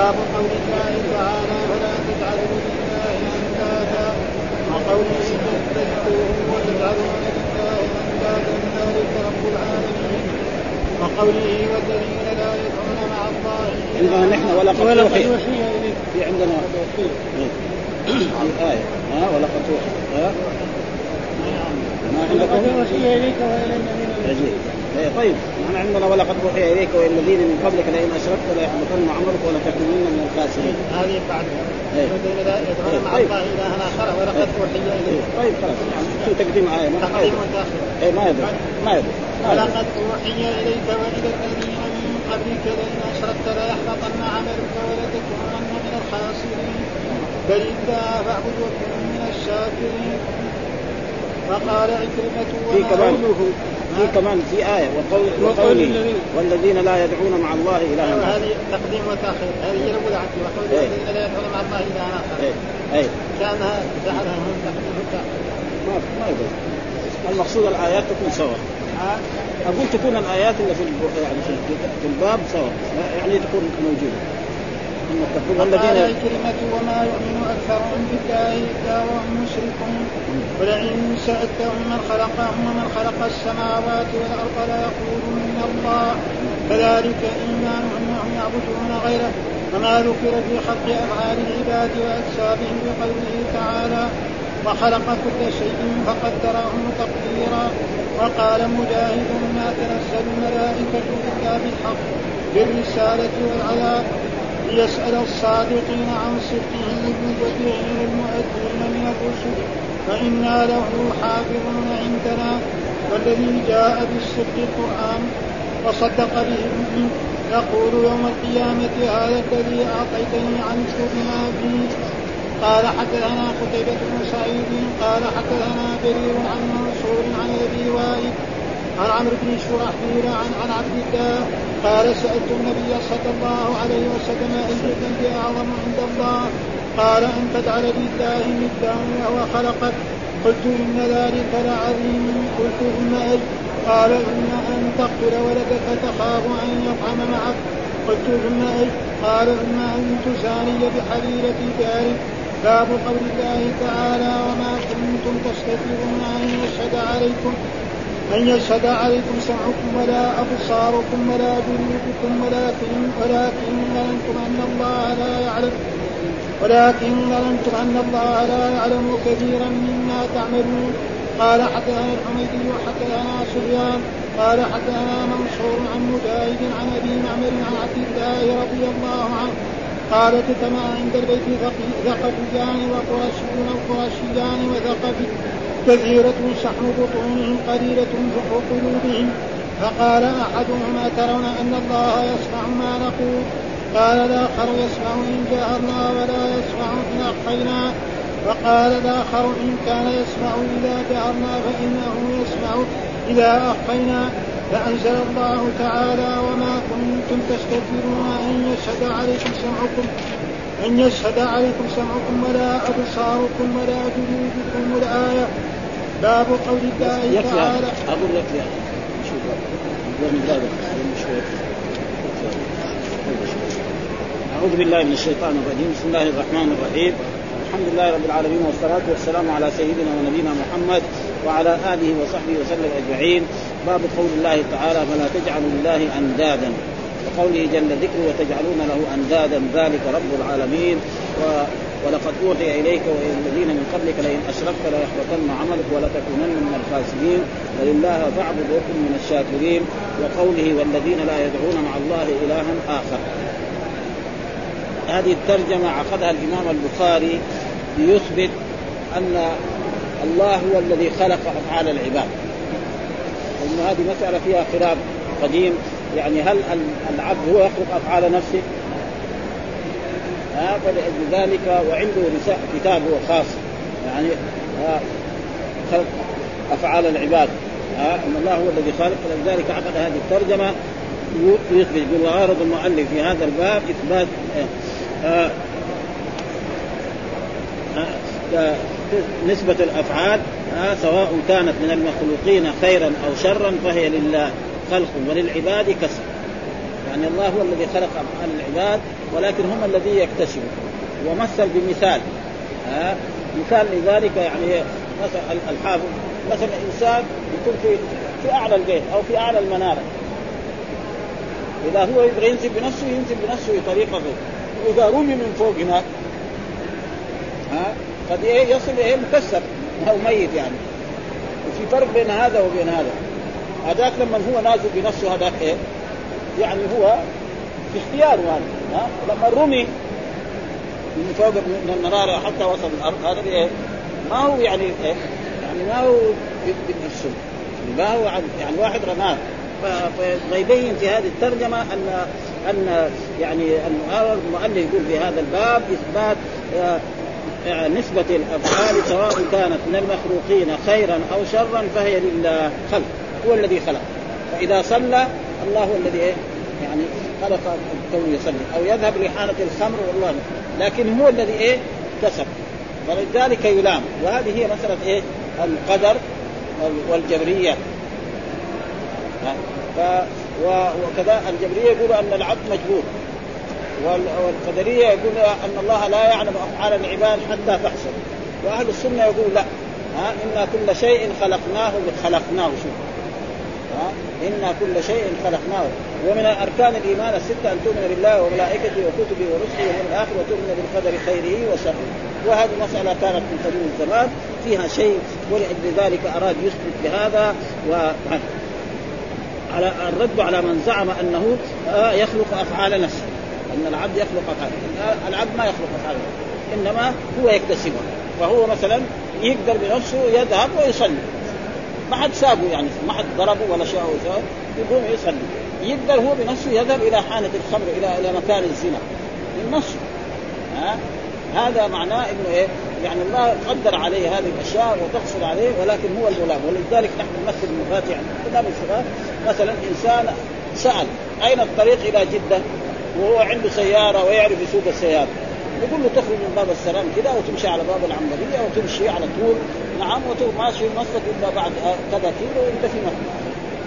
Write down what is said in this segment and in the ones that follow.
باب قول الله تعالى ولا تجعلوا لله أندادا وقوله تتخذوهم وتجعلون لله أندادا ذلك رب العالمين. وقوله والذين لا يدعون مع الله عندنا نحن ولقد أوحي. في عندنا. الآية. ها ولقد أوحي. ها؟ ما عندكم؟ إليك والى الذين عجيب إيه طيب. نحن عندنا ولقد أوحي إليك وإلى الذين من قبلك لئن أشركت ليحبطن عملك ولتكونن من الخاسرين. هذه بعد. إيه. مع طيب. ولقد أوحي إليك. طيب خلاص. في تقديم آية؟ ما تقديم إيه ما يدري. ما يدري. ولقد أوحي إليك وإلى الذين من قبلك لئن أشركت ليحبطن عملك ولتكونن من الخاسرين. بل الله فاعبد وكن من الشاكرين. وقال عكرمة وما كمان. قوله في كمان في آية وقول وقول وقوله الذين- والذين لا يدعون مع الله إلها آخر. هذه تقديم وتأخير. هذه هي الاولى عندي. وقول. الذين لا يدعون مع الله الا آخر. إيه. إيه. كأنها جعلها هم تقديم وتأخير. ما ما يدري المقصود الآيات تكون سواء أقول تكون الآيات اللي في يعني في الباب سواء يعني تكون موجودة. قال والذين عكرمة وما يؤمن أكثرهم بالله إلا وهم مشركون. ولئن سألتهم من خلقهم ومن خلق السماوات والأرض ليقولن الله. كذلك إيمانهم وهم يعبدون غيره. وما ذكر في خلق أفعال العباد وأجسامهم بقوله تعالى وخلق كل شيء فقدره تقديرا وقال مجاهد ما تنزل الملائكة إلا بالحق بالرسالة والعذاب ليسأل الصادقين عن صدقهم ويعين المؤدين من الرسل فإنا له حافظون عندنا. والذي جاء بالصدق القرآن وصدق به المؤمن يقول يوم القيامة هذا الذي أعطيتني عنه بما فيه قال حدثنا قتيبة بن سعيد قال حدثنا جرير عن منصور عن أبي وائل عن عمرو بن شرحبيل عن عن عبد الله قال سألت النبي صلى الله عليه وسلم أي الذنب أعظم عند الله. قال أن تجعل لله ندا وهو خلقك. قلت إن ذلك لعظيم. قلت إن أي قال إن أن تقتل ولدك تخاف أن يطعم معك. قلت ثم أي قال إما أن تزاني بحليلة دارك باب قول الله تعالى وما كنتم تستكبرون أن يشهد عليكم أن يشهد عليكم سمعكم ولا أبصاركم ولا جلودكم ولكن ولكن ظننتم أن الله لا يعلم ولكن ظننتم أن الله لا يعلم كثيرا مما تعملون قال حدثنا الحميدي وحدثنا سفيان قال حدثنا منصور عن مجاهد عن أبي معمر عن عبد الله رضي الله عنه قال اجتمع عند البيت ثقفيان وقرشيون وقرشيان وثقفي كثيرة شحم بطونهم قليلة فحر قلوبهم. فقال أحدهما ترون أن الله يسمع ما نقول؟ قال الآخر يسمع إن جهرنا ولا يسمع إن أخفينا وقال الآخر إن كان يسمع إذا جهرنا فإنه يسمع إذا أخفينا فأنزل الله تعالى وما كنتم تستكبرون أن يشهد عليكم سمعكم أن يشهد عليكم سمعكم ولا أبصاركم ولا جلودكم الآية. باب قول الله تعالى. يكفي هذا. شوف. أعوذ بالله من الشيطان الرجيم. بسم الله الرحمن الرحيم. الحمد لله رب العالمين والصلاة والسلام على سيدنا ونبينا محمد وعلى آله وصحبه وسلم أجمعين. باب قول الله تعالى فلا تجعلوا لله أندادا وقوله جل ذكره وتجعلون له أندادا ذلك رب العالمين. و ولقد أوحي إليك وإلى الذين من قبلك لئن أشركت ليحبطن عملك ولتكونن من الخاسرين. ولله فاعبد وكن من الشاكرين. وقوله والذين لا يدعون مع الله إلها آخر. هذه الترجمة عقدها الإمام البخاري ليثبت أن الله هو الذي خلق أفعال العباد. لأن هذه مسألة فيها خلاف قديم. يعني هل العبد هو يخلق أفعال نفسه؟ ها فلأجل ذلك وعنده كتاب هو خاص. يعني خلق أفعال العباد. ها أن الله هو الذي خلق فلذلك عقد هذه الترجمة يثبت يقول وغرض المؤلف في هذا الباب إثبات آه آه نسبة الأفعال آه سواء كانت من المخلوقين خيرا أو شرا فهي لله خلق وللعباد كسب. يعني الله هو الذي خلق أفعال العباد ولكن هم الذي يكتسبوا ومثل بمثال ها مثال لذلك يعني مثلا الحافظ. مثلا إنسان يكون في في أعلى البيت أو في أعلى المنارة. إذا هو يبغى ينزل بنفسه ينزل بنفسه بطريقه غير وإذا رمي من فوق هناك ها قد إيه يصل إيه مكسر أو ميت يعني. وفي فرق بين هذا وبين هذا. هذاك لما هو نازل بنفسه هذاك إيه؟ يعني هو في اختياره هذا. ها؟ لما رمي من فوق من المنارة حتى وصل الأرض هذا إيه ما هو يعني إيه؟ يعني ما هو بنفسه ما هو يعني واحد رماه. فيبين في هذه الترجمة ان أن يعني المؤلف يقول في هذا الباب إثبات آه، نسبة الأفعال سواء كانت من المخلوقين خيرا أو شرا فهي لله خلق هو الذي خلق. فإذا صلى الله هو الذي إيه؟ يعني خلق الكون يصلي. أو يذهب لحانة الخمر والله. لكن هو الذي إيه؟ كسب. فلذلك يلام. وهذه هي مسألة إيه؟ القدر والجبرية. ف وكذا الجبرية يقولوا أن العبد مجبور. والقدرية يقول أن الله لا يعلم أفعال العباد حتى تحصل. وأهل السنة يقول لا. ها؟ أنا كل شيء خلقناه خلقناه شوف. أنا كل شيء خلقناه. ومن اركان الايمان السته ان تؤمن بالله وملائكته وكتبه ورسله واليوم الآخر وتؤمن بالقدر خيره وشره. وهذه مسألة كانت من قديم الزمان. فيها شيء ولأجل ذلك أراد يثبت بهذا. و على الرد على من زعم أنه آه، يخلق أفعال نفسه. أن العبد يخلق افعال العبد ما يخلق افعال إنما هو يكتسبها. فهو مثلا يقدر بنفسه يذهب ويصلي. ما حد سابه يعني ما حد ضربه ولا شيء يقوم يصلي. يقدر هو بنفسه يذهب إلى حانه الخمر إلى إلى مكان الزنا. من نفسه ها؟ هذا معناه إنه إيه؟ يعني الله قدر عليه هذه الأشياء وتحصل عليه ولكن هو الملام ولذلك نحن نمثل المفاتيح. عندنا الصغار. مثلا إنسان سأل أين الطريق إلى جدة؟ وهو عنده سيارة ويعرف يسوق السيارة. يقول له تخرج من باب السلام كذا وتمشي على باب العنبرية وتمشي على طول. نعم وتمشي ماشي مصر إلا بعد كذا كيلو وانت في مكة.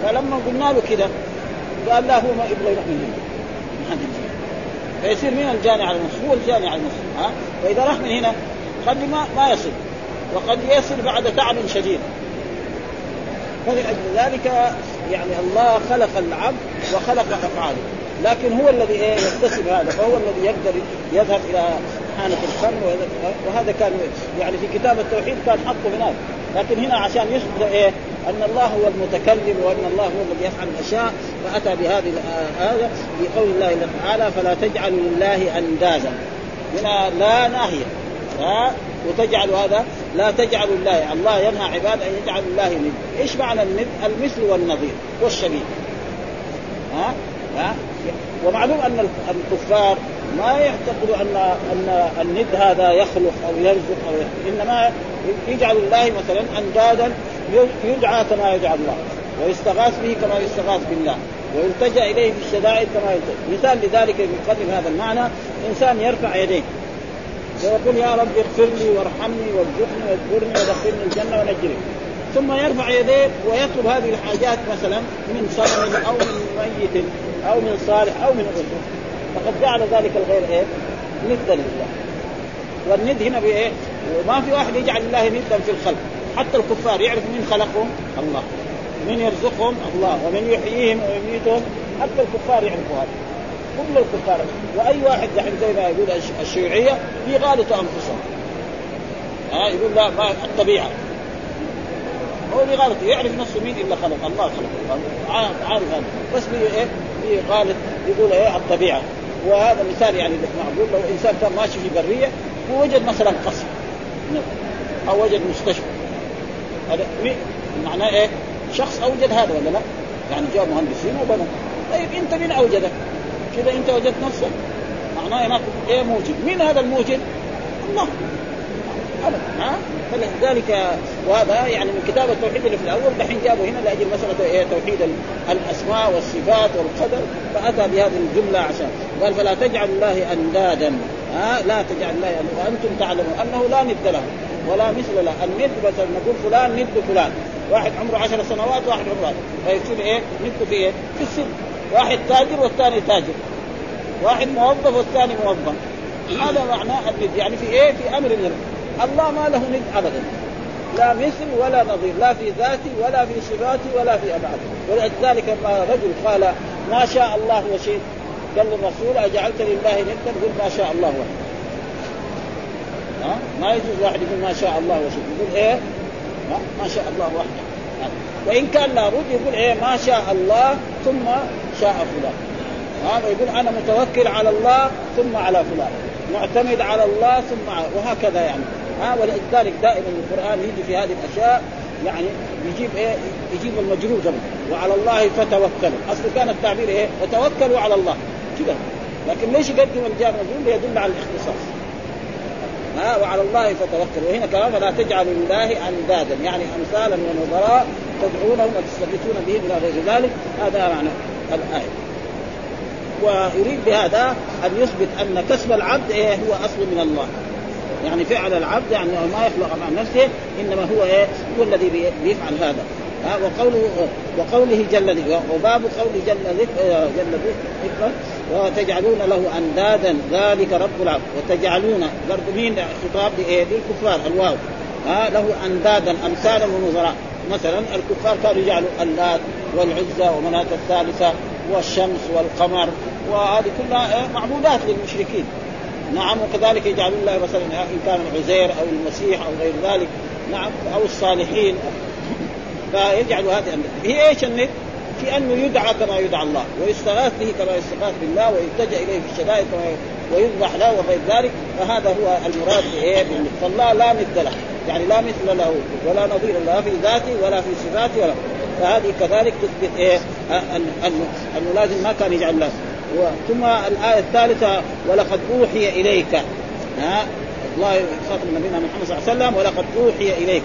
فلما قلنا له كذا قال لا هو ما يبغى يروح من هنا. فيصير مين الجاني على نفسه؟ هو الجاني على نفسه ها؟ فإذا راح من هنا قد ما ما يصل وقد يصل بعد تعب شديد. فلأجل ذلك يعني الله خلق العبد وخلق أفعاله. لكن هو الذي إيه يكتسب هذا فهو الذي يقدر يذهب إلى حانة الفم وهذا كان يعني في كتاب التوحيد كان حقه هناك. لكن هنا عشان يثبت إيه أن الله هو المتكلم وأن الله هو الذي يفعل الاشياء فأتى بهذه هذا بقول الله تعالى فلا تجعلوا لله اندازا هنا لا ناهيه ها؟ وتجعل هذا لا تجعلوا الله الله ينهى عباد أن يجعلوا الله ند إيش معنى الند المثل والنظير؟ والشبيه. ها؟ ها؟ ومعلوم أن الكفار ما يعتقدوا ان ان الند هذا يخلق أو يرزق أو يخلق. إنما يجعل الله مثلا أندادا يدعى كما يدعى الله ويستغاث به كما يستغاث بالله ويلتجأ إليه في الشدائد كما يلتجأ. مثال لذلك يقدم هذا المعنى إنسان يرفع يديه. ويقول يا رب اغفر لي وارحمني وارزقني واذكرني ودخلني الجنة ونجني. ثم يرفع يديه ويطلب هذه الحاجات مثلا من صنم أو من ميت. أو من صالح أو من رسول فقد جعل ذلك الغير إيه؟ ندا لله. والند هنا بايه؟ وما في واحد يجعل الله ندا في الخلق. حتى الكفار يعرف من خلقهم؟ الله. من يرزقهم؟ الله. ومن يحييهم ويميتهم حتى الكفار يعرفوا هذا. كل الكفار. وأي واحد دحين زي ما يقول الشيوعية يغالطوا أنفسهم. ها يقول لا ما الطبيعة. هو بيغالط يعرف نفسه مين الا خلق الله خلق عارف هذا. بس إيه؟ بيغالط يقول إيه؟ الطبيعة. وهذا مثال يعني معقول لو إنسان كان ماشي في برية ووجد مثلا قصر. أو وجد مستشفى. هذا معناه إيه؟ شخص أوجد هذا ولا لا؟ يعني جاء مهندسين وبنوا طيب أنت مين أوجدك؟ كذا أنت وجدت نفسك. معناه هناك إيه موجد؟ مين هذا الموجد؟ الله. ابدا ها؟ فلذلك وهذا يعني من كتاب التوحيد اللي في الأول دحين جابوا هنا لأجل مسألة إيه توحيد الأسماء والصفات والقدر فأتى بهذه الجملة عشان. قال فلا تجعل الله أندادا. ها؟ لا تجعل الله وأنتم تعلمون أنه لا ند له ولا مثل له. الند مثلا نقول فلان ند فلان. واحد عمره عشر سنوات واحد عمره فيصير إيه ند في إيه؟ في السن. واحد تاجر والثاني تاجر. واحد موظف والثاني موظف. هذا معناه الند؟ يعني في إيه؟ في أمر من الله ما له ند ابدا. لا مثل ولا نظير لا في ذاتي ولا في صفاتي ولا في ابعادي ولذلك رجل قال ما شاء الله وشئت. قال للرسول اجعلت لله ندا قل ما شاء الله وحده ها؟ ما يجوز واحد يقول ما شاء الله وشئت. يقول إيه؟ ما شاء الله وحده. وإن كان لابد يقول إيه؟ ما شاء الله ثم شاء فلان. هذا يقول أنا متوكل على الله ثم على فلان. معتمد على الله ثم وهكذا يعني. ها ولذلك دائما القرآن يجي في هذه الأشياء يعني يجيب إيه؟ يجيب المجرور قبل وعلى الله فتوكلوا. أصل كان التعبير إيه؟ وتوكلوا على الله. كذا لكن ليش يقدم الجار مجرور ليدل على الاختصاص. ها؟ وعلى الله فتوكلوا. وهنا كلام فلا تجعلوا لله أندادا. يعني امثالا ونظراء تدعونهم وتستغيثون بهم إلى غير ذلك. هذا معنى الآية. ويريد بهذا أن يثبت أن كسب العبد إيه؟ هو أصل من الله. يعني فعل العبد يعني ما يخلق عن نفسه إنما هو إيه؟ هو الذي بيفعل هذا. ها وقوله وقوله جل ذكره وباب قوله جل ذكره جل ذكره وتجعلون له أندادا ذلك رب العبد وتجعلون برضه مين خطاب للكفار الواو. ها له أندادا أمثالا ونظراء. مثلا الكفار كانوا يجعلوا اللات والعزى ومناة الثالثة والشمس والقمر وهذه كلها معبودات للمشركين. نعم وكذلك يجعلون الله مثلا إن كان العزير أو المسيح أو غير ذلك نعم أو الصالحين فيجعل هذه هي إيش الند؟ في انه يدعى كما يدعى الله ويستغاث به كما يستغاث بالله ويلتجا إليه في الشدائد كما ويذبح له وغير ذلك فهذا هو المراد بايه؟ فالله لا مثل له يعني لا مثل له ولا نظير له في ذاته ولا في صفاته ولا فهذه كذلك تثبت إيه؟ انه لازم ما كان يجعل له ثم الآية الثالثة ولقد أوحي إليك. ها؟ الله يخاطب نبينا محمد صلى الله عليه وسلم ولقد أوحي إليك.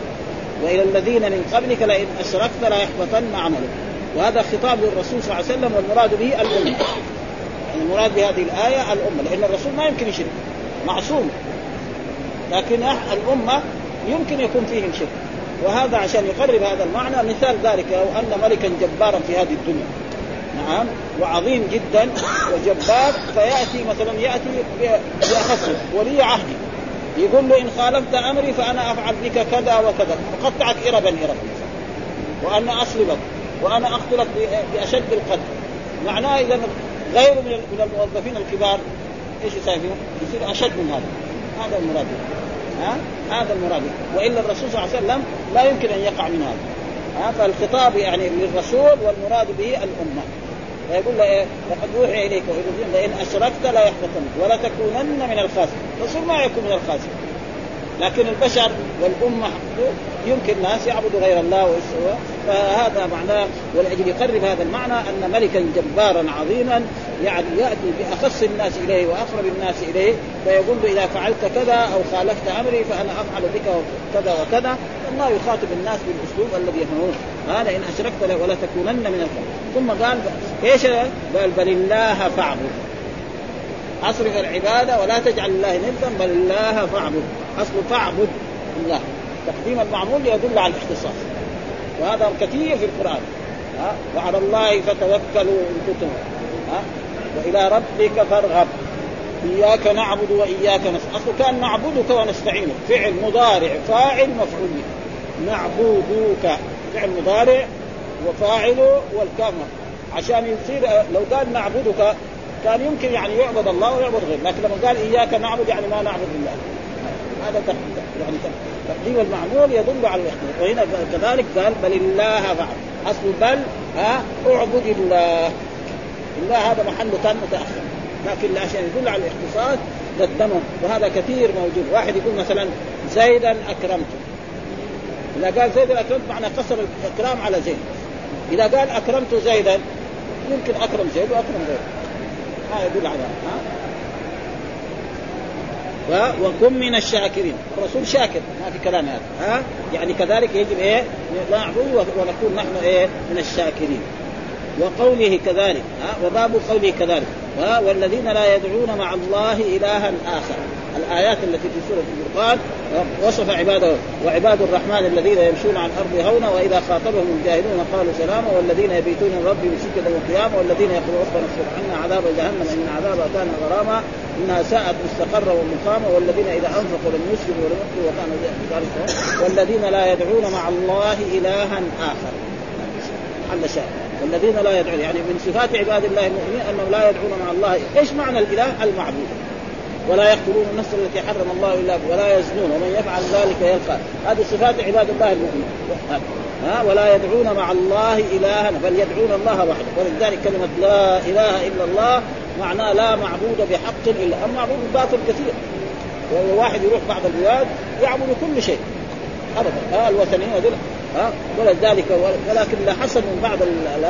وإلى الذين من قبلك لئن أشركت ليحبطن عملك. وهذا خطاب للرسول صلى الله عليه وسلم والمراد به الأمة. المراد بهذه الآية الأمة لأن الرسول ما يمكن يشرك معصوم. لكن الأمة يمكن يكون فيهم شرك. وهذا عشان يقرب هذا المعنى مثال ذلك لو أن ملكا جبارا في هذه الدنيا. نعم وعظيم جدا وجبار فيأتي مثلا يأتي بأخصه ولي عهدي يقول له إن خالفت أمري فأنا أفعل بك كذا وكذا. أقطعك اربا اربا وأنا أصلبك وأنا أقتلك بأشد القتل. معناه اذا غيره من الموظفين الكبار. إيش يساوي؟ يصير أشد من هذا. هذا المراد. ها؟ هذا المراد. والا الرسول صلى الله عليه وسلم لا يمكن أن يقع من هذا. ها؟ فالخطاب يعني للرسول والمراد به الأمة. فيقول له إيه؟ لقد أوحي إليك لئن أشركت لا يحبطنك ولا تكونن من الخاسرين. الرسول ما يكون من الخاسرين. لكن البشر والأمة يمكن ناس يعبدوا غير الله ويسوى فهذا معناه ولأجل يقرب هذا المعنى أن ملكا جبارا عظيما يعني يأتي بأخص الناس إليه وأقرب الناس إليه فيقول إذا فعلت كذا أو خالفت أمري فأنا أفعل بك كذا وكذا. الله يخاطب الناس بالأسلوب الذي يفهمون هذا إن أشركت ولا تكونن من الكفر ثم قال إيش؟ قال بل الله فاعبد. أصرف العبادة ولا تجعل الله ندا بل الله فاعبد. أصل فاعبد الله. تقديم المعمول يدل على الاختصاص. وهذا كثير في القرآن. ها؟ وعلى الله فتوكلوا إن كنتم. ها؟ وإلى ربك فارغب. إياك نعبد وإياك نستعين اصله كان نعبدك ونستعينك. فعل مضارع فاعل مفعول. نعبدك فعل مضارع وفاعله والكاف عشان يصير لو قال نعبدك كان يمكن يعني يعبد الله ويعبد غيره لكن لما قال إياك نعبد يعني ما نعبد الله. هذا يعني تقديم المعمول يدل على الاختلاف وهنا كذلك قال بل الله فعل. أصل بل ها أعبد الله. الله هذا محله كان متأخر. لكن عشان يدل على الاختصاص قدمه وهذا كثير موجود. واحد يقول مثلا زيدا أكرمته. إذا قال زيدا أكرمت معنى قصر الإكرام على زيد. إذا قال أكرمت زيدا يمكن أكرم زيد وأكرم غيره. ما يدل على ها؟ وكن من الشاكرين. الرسول شاكر ما في كلام هذا ها؟ يعني كذلك يجب إيه؟ نعبد ونكون نحن إيه؟ من الشاكرين. وقوله كذلك ها وباب قوله كذلك ها والذين لا يدعون مع الله إلها آخر. الآيات التي في سورة الفرقان وصف عباده وعباد الرحمن الذين يمشون على الأرض هونا وإذا خاطبهم الجاهلون قالوا سلاما والذين يبيتون ربهم سجدا وقياما والذين يقولون ربنا اصرف عنا عذاب جهنم إن عذابها كان غراما إنها ساءت مستقرا ومقاما والذين إذا أنفقوا لم يسرفوا ولم يقتلوا وكانوا والذين لا يدعون مع الله إلها آخر. محل شاهد. والذين لا يدعون يعني من صفات عباد الله المؤمنين أنهم لا يدعون مع الله. إيش معنى الإله؟ المعبود. ولا يقتلون النفس التي حرم الله إلا ولا يزنون ومن يفعل ذلك يلقى. هذه صفات عباد الله المؤمنين. ها؟ ولا يدعون مع الله الها بل يدعون الله وحده. ولذلك كلمة لا إله إلا الله معناه لا معبود بحق إلا. المعبود باطل كثير. واحد يروح بعض البلاد يعبد كل شيء. ابدا. الوثنيين هذول ها؟ ولذلك ولكن حصل من بعض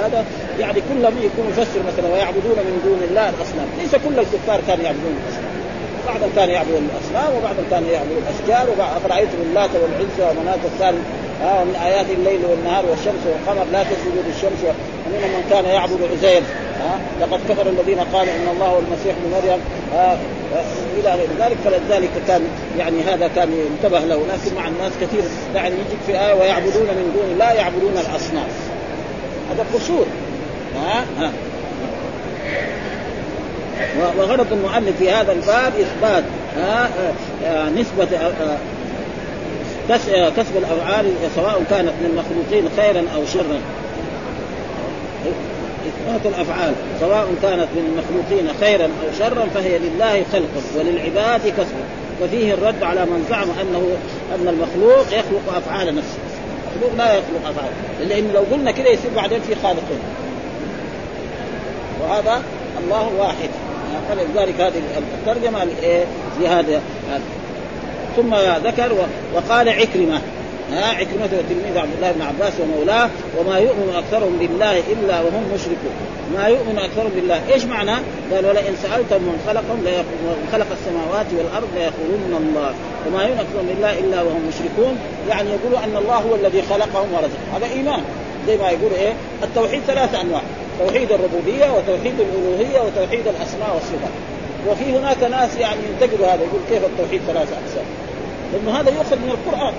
هذا. يعني كلهم يكون يفسر مثلا ويعبدون من دون الله الأصنام. ليس كل الكفار كانوا يعبدون الأصنام. بعضهم كان يعبد الأصنام وبعضهم كان يعبد الأشجار أفرأيتم اللات والعزى ومناة الثالث آه من آيات الليل والنهار والشمس والقمر لا تسجدوا للشمس ومنهم من كان يعبد عزير آه لقد كفر الذين قالوا إن الله هو المسيح ابن مريم آه إلى غير ذلك فلذلك كان يعني هذا كان ينتبه له. لكن مع الناس كثير يعني يجيك في إيه ويعبدون من دون لا يعبدون الأصنام. هذا قصور ها؟ ها. وغرض المؤلف في هذا الباب إثبات ها؟ نسبة كسب الأفعال سواء كانت من المخلوقين خيرا أو شرا. إثبات الأفعال سواء كانت من المخلوقين خيرا أو شرا فهي لله خلقا وللعباد كسبا وفيه الرد على من زعم أنه أن المخلوق يخلق أفعال نفسه. المخلوق لا يخلق أفعال لأن لو قلنا كده يصير بعدين في خالقين وهذا الله واحد. فلذلك هذه الترجمة في هذا ثم ذكر وقال عكرمة ها عكرمة تلميذ عبد الله بن عباس ومولاه وما يؤمن أكثرهم بالله إلا وهم مشركون. ما يؤمن أكثرهم بالله إيش معنى؟ قال ولئن سالتم من خلقهم من خلق السماوات والأرض ليقولون الله. وما يؤمن أكثرهم بالله إلا وهم مشركون. يعني يقولوا أن الله هو الذي خلقهم ورزقهم هذا إيمان. زي ما يقول إيه؟ التوحيد ثلاثة أنواع. توحيد الربوبية وتوحيد الألوهية وتوحيد الأسماء والصفات. وفي هناك ناس يعني ينتقدوا هذا يقول كيف التوحيد ثلاثة أقسام؟ لأنه هذا يؤخذ من القرآن.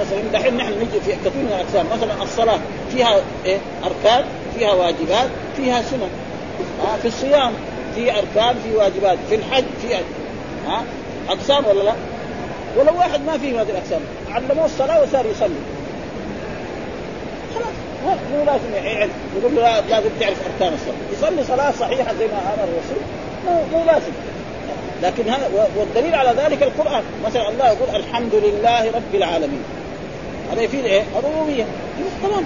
مثلا دحين نحن نجي في كثير من الأقسام. مثلا الصلاة فيها إيه؟ أركان فيها واجبات فيها سنن. آه في الصيام في أركان في واجبات. في الحج في ها آه؟ أقسام ولا لا؟ ولو واحد ما فيه هذه الأقسام علموه الصلاة وصار يصلي. خلاص مو لازم يعرف يقول له لازم تعرف أركان الصلاة. يصلي صلاة صحيحة زي ما أمر الرسول. مو, مو لازم. لكن هذا والدليل على ذلك القرآن. مثلا الله يقول الحمد لله رب العالمين. هذا يفيد إيه؟ الربوبيه تمام.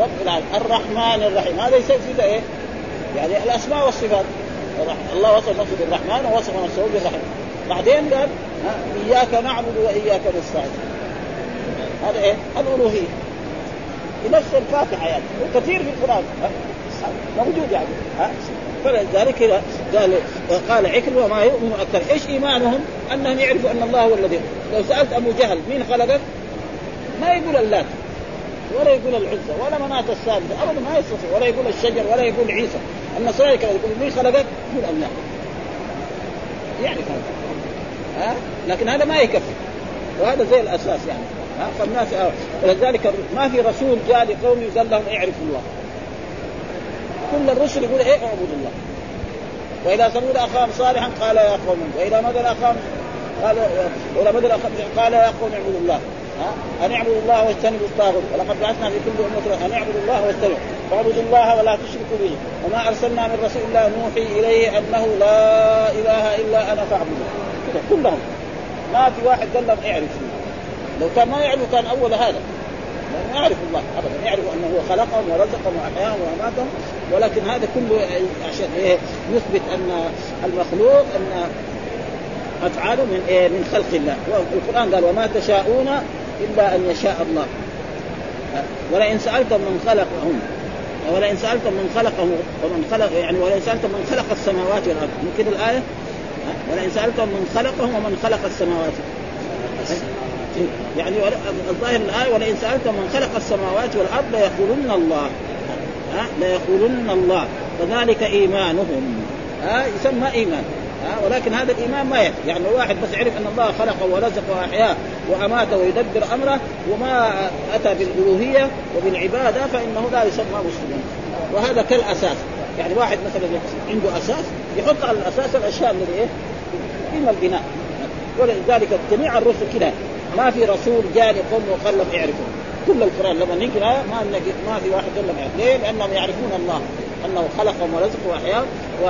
رب الرحمن الرحيم. هذا يفيد إيه؟ يعني الأسماء والصفات. الله وصف نفسه بالرحمن ووصف نفسه بالرحيم. بعدين قال إياك نعبد وإياك نستعين. هذا إيه؟ الألوهية. في نفس الفاتحة يعني. وكثير في القرآن. موجود يعني. ها فلذلك قال وقال عكر وما يؤمن أكثر. إيش إيمانهم؟ أنهم يعرفوا أن الله هو الذي. لو سألت أبو جهل مين خلقك؟ ما يقول اللات ولا يقول العزى ولا مناة الثالثة أبدا ما يستطيع ولا يقول الشجر ولا يقول عيسى. كذا يقول مين خلقك؟ يقول الله. يعني هذا. ها؟ لكن هذا ما يكفي. وهذا زي الأساس يعني. ها؟ فالناس ولذلك ما في رسول جاء لقوم قال لهم اعرفوا الله. كل الرسل يقول إيه اعبدوا الله. وإذا ثمود أخاهم صالحا قال يا قوم وإذا مدن أخاهم قال وإذا مدن قال يا قوم اعبدوا الله. أن اعبدوا الله واجتنبوا الطاغوت. ولقد بعثنا في كل أمة أن اعبدوا الله واجتنبوا. فاعبدوا الله ولا تشركوا به. وما أرسلنا من رسول إلا نوحي إليه أنه لا إله إلا أنا فاعبدوا كلهم. ما في واحد قال لهم اعرفوا لو كان ما يعرف كان أول هذا. ما يعرف الله ابدا. يعرف أنه هو خلقهم ورزقهم وأحياهم واماتهم ولكن هذا كله عشان إيه؟ يثبت أن المخلوق أن أفعاله من إيه؟ من خلق الله. والقرآن قال وما تشاءون إلا أن يشاء الله. ولئن سألتم من خلقهم ولئن سألتم من خلقه ومن خلق يعني ولئن سألتم من خلق السماوات والأرض. من كده الآية؟ ولئن سألتم من خلقه ومن خلق السماوات. يعني الظاهر الآية ولئن سألتم من خلق السماوات والأرض ليقولن الله. ها؟ ليقولن الله. فذلك إيمانهم. ها؟ يسمى إيمان. ها ولكن هذا الإيمان ما يكفي. يعني واحد بس عرف أن الله خلقه ورزقه وأحياه وأماته ويدبر أمره وما أتى بالألوهية وبالعبادة فإنه لا يسمى مسلما. وهذا كالأساس. يعني واحد مثلا عنده أساس يحط على الأساس الأشياء الذي إيه؟ من البناء. ولذلك جميع الرسل كذا ما في رسول جاني قوم وقال اعرفوا. كل القرآن لما نقرا ما ما في واحد قال لهم ليه؟ لأنهم يعرفون الله. أنه خلقهم ورزقهم وأحياهم و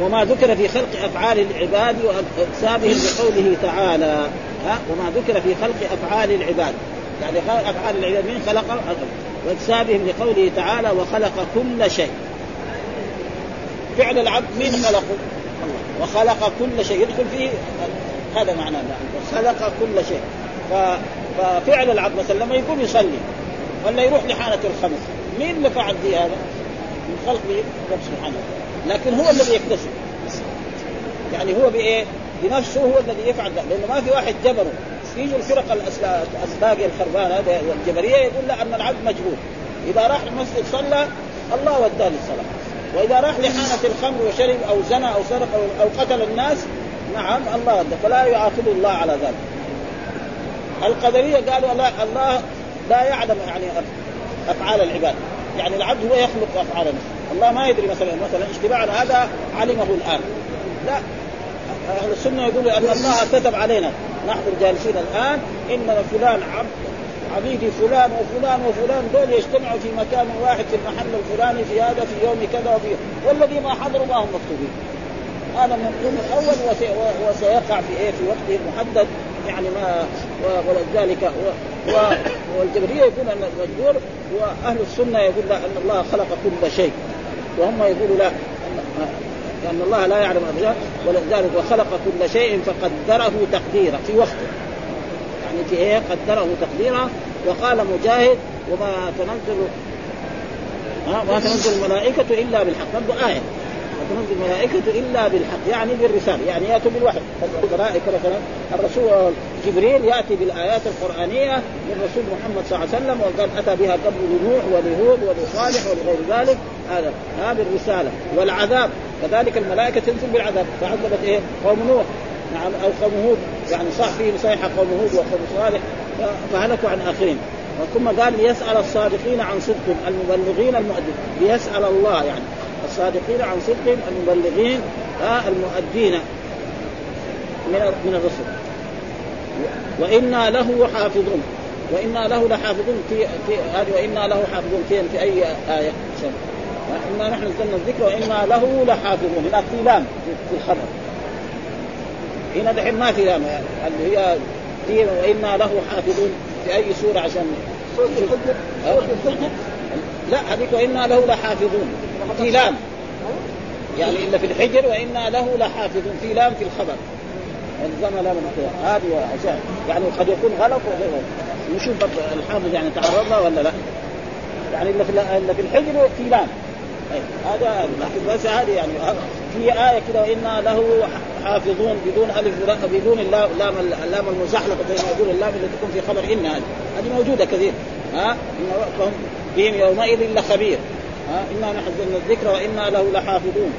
وما ذكر في خلق أفعال العباد واكسابهم بقوله تعالى ها؟ وما ذكر في خلق أفعال العباد. يعني أفعال العباد من خلق؟ واكسابهم لقوله تعالى وخلق كل شيء. فعل العبد من خلقه؟ الله وخلق كل شيء. يدخل فيه هذا معناه. وخلق كل شيء. ففعل العبد مثلا لما يقوم يصلي ولا يروح لحانة الخمس مين اللي فعل هذا؟ من خلق رب سبحانه لكن هو الذي يكتسب. يعني هو بإيه؟ بنفسه هو الذي يفعل ذلك. لأنه ما في واحد جبره. يجي الفرق الاسباقيه الخربانة والجبرية يقول لا ان العبد مجبور إذا راح المسجد صلى الله وداه للصلاة. وإذا راح لحانة الخمر وشرب أو زنى أو سرق أو قتل الناس نعم الله وداه. فلا يعاقبه الله على ذلك. القدرية قالوا لا الله لا يعلم يعني أفعال العباد. يعني العبد هو يخلق أفعال نفسه. الله ما يدري مثلا مثلا اشتباعنا هذا علمه الآن. لا. أهل السنة يقولوا أن الله كتب علينا نحن الجالسين الآن إن فلان عبد عبيدي فلان وفلان وفلان دول يجتمعوا في مكان واحد في المحل الفلاني في هذا في يوم كذا وفي والذي ما حضروا ما هم مكتوبين. هذا من الأول وسيقع في إيه؟ في وقته المحدد يعني ما ولذلك والجبرية يقول أن المجبور وأهل السنة يقول أن الله خلق كل شيء. وهم يقولوا لا لأن الله لا يعلم الاشياء ولذلك وخلق كل شيء فقدره تقديرا في وقته. يعني في إيه؟ قدره تقديرا. وقال مجاهد وما تنزل ما تنزل الملائكة إلا بالحق. برضه آية. تنزل الملائكة إلا بالحق يعني بالرسالة يعني يأتوا بالوحي. الملائكة مثلا الرسول جبريل يأتي بالآيات القرآنية للرسول محمد صلى الله عليه وسلم وقد أتى بها قبل لنوح ولهود ولصالح ولغير ذلك. هذا هذا بالرسالة والعذاب. كذلك الملائكة تنزل بالعذاب. فعذبت إيه؟ قوم نوح. نعم أو قوم هود. يعني صح فيهم صيحة قوم هود وقوم صالح. فهلكوا عن آخرين. ثم قال ليسأل الصادقين عن صدقهم المبلغين المؤدين ليسأل الله يعني. الصادقين عن صدقهم المبلغين المؤدين من من الرسل. وإنا له حافظون. وإنا له لحافظون في في هذه وإنا له حافظون فين؟ في أي آية؟ إنا نحن نزلنا الذكر وإنا له لحافظون. هناك في لام في الخبر. هنا دحين ما في لام يعني. اللي هي في وإنا له حافظون في أي سورة عشان لا هذيك وإنا له لحافظون. في لام. يعني إلا في الحجر وإنا له لحافظ في لام في الخبر. الزم لام هذه عشان يعني قد يكون غلط وغير نشوف الحافظ يعني تعرض له ولا لا؟ يعني إلا في إلا في الحجر في لام. هذا لكن بس هذه يعني في آية كده وإنا له حافظون بدون ألف بدون اللام اللام المزحلقة زي ما يقول اللام اللي تكون في خبر إن هذه. هذه موجودة كثير. ها؟ إن بهم يومئذ لخبير. ها انا نحن نزلنا الذكر وأنا له لحافظون.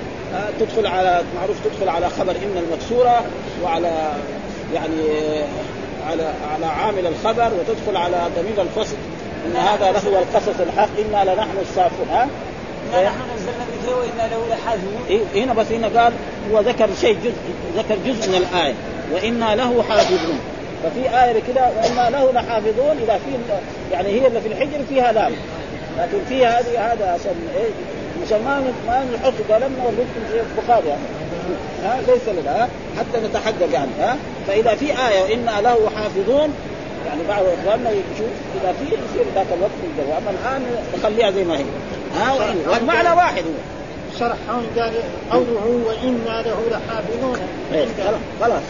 تدخل على معروف تدخل على خبر إن المكسورة وعلى يعني على على عامل الخبر وتدخل على ضمير الفصل. إن هذا لهو القصص الحق. أنا لنحن الصافون ها؟ نحن نزلنا الذكر وأنا له لحافظون. إيه هنا بس هنا قال هو ذكر شيء جزء ذكر جزء من الآية. وأنا له حافظون. ففي آية كده وإنا له لحافظون. إذا في يعني هي اللي في الحجر فيها لام. لكن فيها هذه هذا عشان إيه؟ عشان ما ما نحط قلمنا ونكتب في البخاري يعني. ها؟ ليس لنا حتى نتحقق يعني ها؟ فإذا في آية وإنا له حافظون يعني بعض إخواننا يشوف إذا في يصير ذاك الوقت يقدر أما الآن نخليها زي ما هي. ها؟ المعنى واحد هو. شرح قال قوله وإنا له لحافظون. إيه خلاص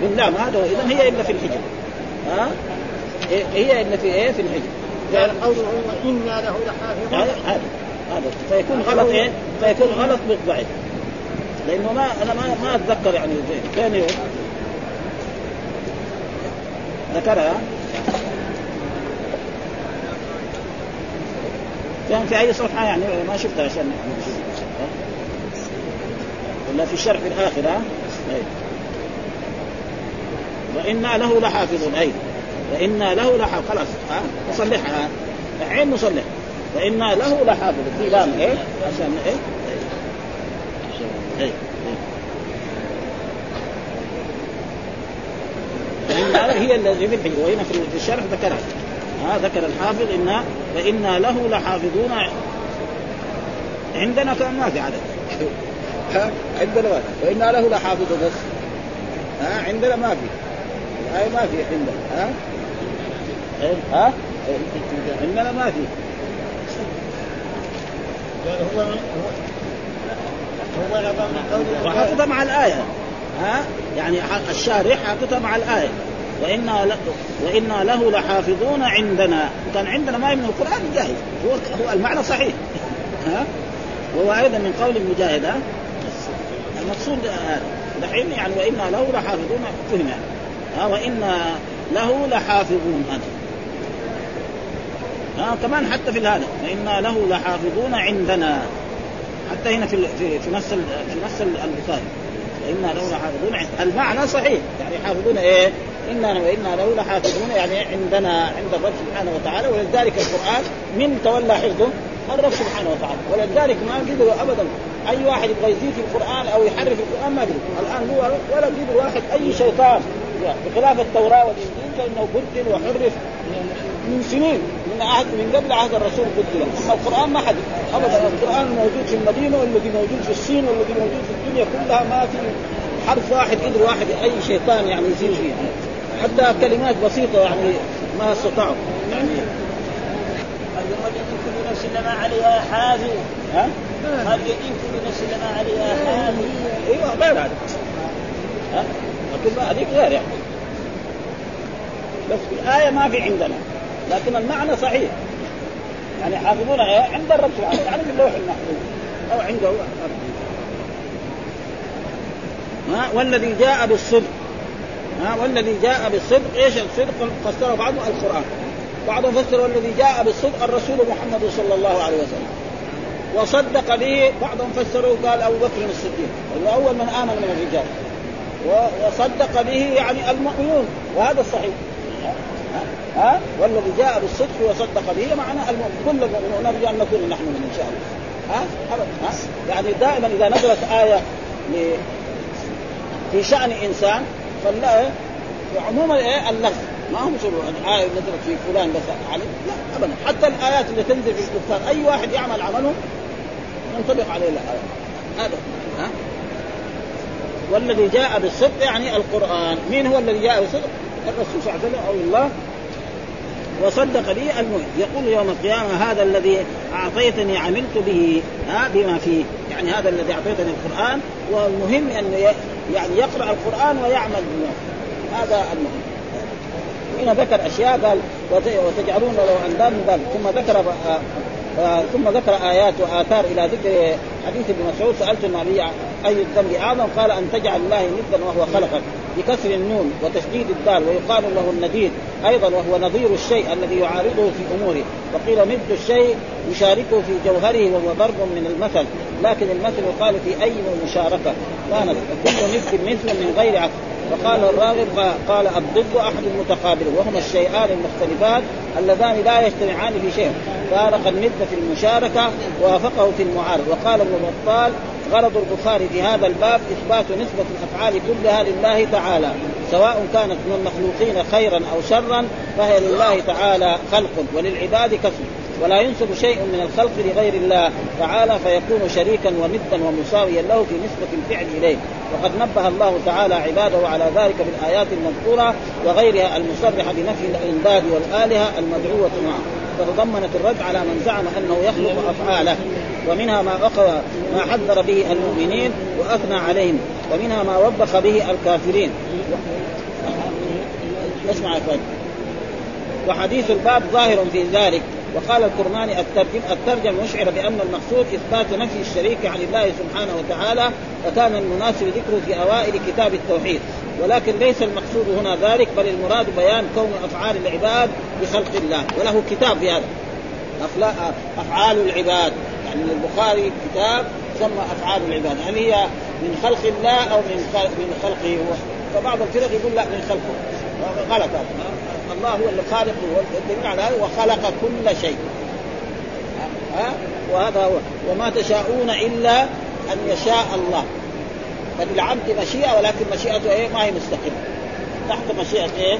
باللام هذا اذا هي إلا في الحجر. ها؟ هي إلا في إيه في الحجر. قال قوله وأنا له لحافظون. هذا هذا فيكون غلط إيه؟ فيكون غلط بالضعيف لأنه ما أنا ما ما أتذكر يعني فين ذكرها؟ كان في أي صفحة يعني؟ ما شفتها عشان ولا في الشرح الآخر ها؟ أي. وإنا له لحافظون. أي. وإنا له لحافظ خلاص ها نصلحها عين نصلح وإنا له لحافظ في لام إيه؟ عشان إيه؟ إيه, إيه. هي الذي في الحجر وهنا في الشرح ذكرها. ها ذكر الحافظ إن فإنا له لحافظون عندنا كان ما في عدد؟ ها عندنا ما وإنا له لحافظ بس. ها عندنا ما في. الآية ما في عندنا. ها؟ ها؟ عندنا ما في. هو هو وحاططها مع الآية. ها؟ يعني الشارح حاططها مع الآية. وإنا ل... وإنا له لحافظون عندنا. كان عندنا ما من القرآن جاهز. هو هو المعنى صحيح. ها؟ وهو أيضا من قول المجاهد ها المقصود دحين يعني وإنا له لحافظون فهم يعني ها؟ وإنا له لحافظون. هذا ها كمان حتى في هذا وإنا له لحافظون عندنا. حتى هنا في في في نص في نص البخاري. وإنا له لحافظون المعنى صحيح يعني حافظون إيه؟ إنا وإنا له لحافظون يعني عندنا عند الرب سبحانه وتعالى ولذلك القرآن من تولى حفظه الرب سبحانه وتعالى. ولذلك ما قدروا ابدا أي واحد يبغى يزيد في القرآن أو يحرف القرآن ما قدر الآن هو ولا قدر واحد أي شيطان. بخلاف التوراة والإنجيل فإنه بدل وحرف من سنين من عهد من قبل عهد الرسول بدل أما القرآن ما حد أبدا القرآن موجود في المدينة والذي موجود في الصين والذي موجود في الدنيا كلها ما في حرف واحد قدر واحد أي شيطان يعني يزيد فيه. حتى كلمات بسيطة يعني ما استطاعوا. يعني قد يدين كل نفس لما عليها حافظ ها؟ يدين كل نفس لما عليها حافظ أيوه غير هذا ها؟ هذيك غير يعني. بس في الآية ما في عندنا. لكن المعنى صحيح. يعني حافظون عند الرب سبحانه يعني في اللوح المحفوظ. أو عنده. ها والذي جاء بالصدق. ها والذي جاء بالصدق. إيش الصدق؟ فسره بعضهم القرآن. بعضهم فسر والذي جاء بالصدق الرسول محمد صلى الله عليه وسلم. وصدق به. بعضهم فسروا قال أبو بكر الصديق. انه أول من آمن من الرجال. وصدق به يعني المؤمنون. وهذا الصحيح. ها؟ والذي جاء بالصدق وصدق به معنى كل المؤمنون نرجو أن نكون نحن إن شاء الله. ها؟ ها؟ يعني دائما إذا نزلت آية في شأن إنسان فلا عموما إيه؟ اللفظ. ما هو شنو الآية نزلت في فلان بس عليه لا أبدا. حتى الآيات اللي تنزل في الكفار أي واحد يعمل عمله ينطبق عليه الآية. هذا. ها؟ والذي جاء بالصدق يعني القرآن. مين هو الذي جاء بالصدق؟ الرسول صلى الله عليه وسلم أو الله؟ وصدق به المؤمن يقول يوم القيامة هذا الذي أعطيتني عملت به ها بما فيه. يعني هذا الذي أعطيتني القرآن والمهم أن يعني يقرأ القرآن ويعمل بما هذا المهم. هنا ذكر أشياء قال وتجعلون له اندادا ثم ذكر آه، ثم ذكر آيات وآثار إلى ذكر حديث ابن مسعود. سألت النبي أي الذنب أعظم؟ قال أن تجعل الله ندا وهو خلقك بكسر النون وتشديد الدال ويقال له النديد أيضا وهو نظير الشيء الذي يعارضه في أموره. وقيل ند الشيء يشاركه في جوهره وهو ضرب من المثل لكن المثل يقال في اي مشاركه كانت كل ند مثل من غير عكس وقال الراغب قال الضد أحد المتقابل وهما الشيئان المختلفان اللذان لا يجتمعان في شيء. فارق الند في المشاركة ووافقه في المعارض وقال ابن بطال غرض البخاري في هذا الباب إثبات نسبة الأفعال كلها لله تعالى سواء كانت من المخلوقين خيرا أو شرا فهي لله تعالى خلق وللعباد كسب. ولا ينسب شيء من الخلق لغير الله تعالى فيكون شريكا ومدا ومساويا له في نسبة الفعل إليه. وقد نبه الله تعالى عباده على ذلك بالآيات المذكورة وغيرها المصرحة بنفي الإمداد والآلهة المدعوة معه. فتضمنت الرد على من زعم أنه يخلق أفعاله ومنها ما ما حذر به المؤمنين وأثنى عليهم ومنها ما وبخ به الكافرين. اسمع يا وحديث الباب ظاهر في ذلك. وقال الكرماني الترجم الترجم يشعر بأن المقصود إثبات نفي الشريك عن الله سبحانه وتعالى وكان المناسب ذكره في أوائل كتاب التوحيد. ولكن ليس المقصود هنا ذلك بل المراد بيان كون أفعال العباد بخلق الله. وله كتاب في هذا. أفعال العباد. يعني البخاري كتاب تسمى أفعال العباد. هل هي من خلق الله أو من من خلقه هو؟ فبعض الفرق يقول لا من خلقه. غلط الله هو اللي خالق والدليل على هذا وخلق كل شيء. ها؟ وهذا هو. وما تشاءون إلا أن يشاء الله. فللعبد مشيئة ولكن مشيئته إيه؟ ما هي مستقله تحت مشيئة إيه؟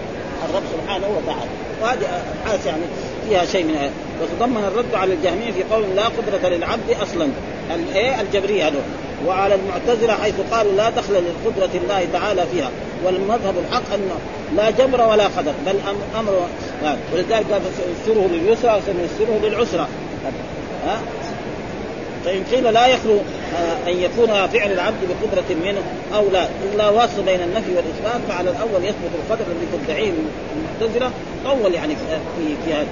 الرب سبحانه وتعالى. وهذه ابحاث يعني فيها شيء من وتضمن الرد على الجهمية في قول لا قدرة للعبد أصلا. الايه الجبرية هذول. وعلى المعتزلة حيث قالوا لا دخل لقدره الله تعالى فيها. والمذهب الحق انه لا جبر ولا قدر بل أمر ولذلك قال سنيسره لليسرى وسنيسره للعسرى ها؟ فإن قيل لا يخلو آه، أن يكون فعل العبد بقدرة منه أو لا. إلا واسطة بين النفي والإثبات فعلى الأول يثبت القدر الذي تدعيه المعتزلة. أول يعني في في هذا.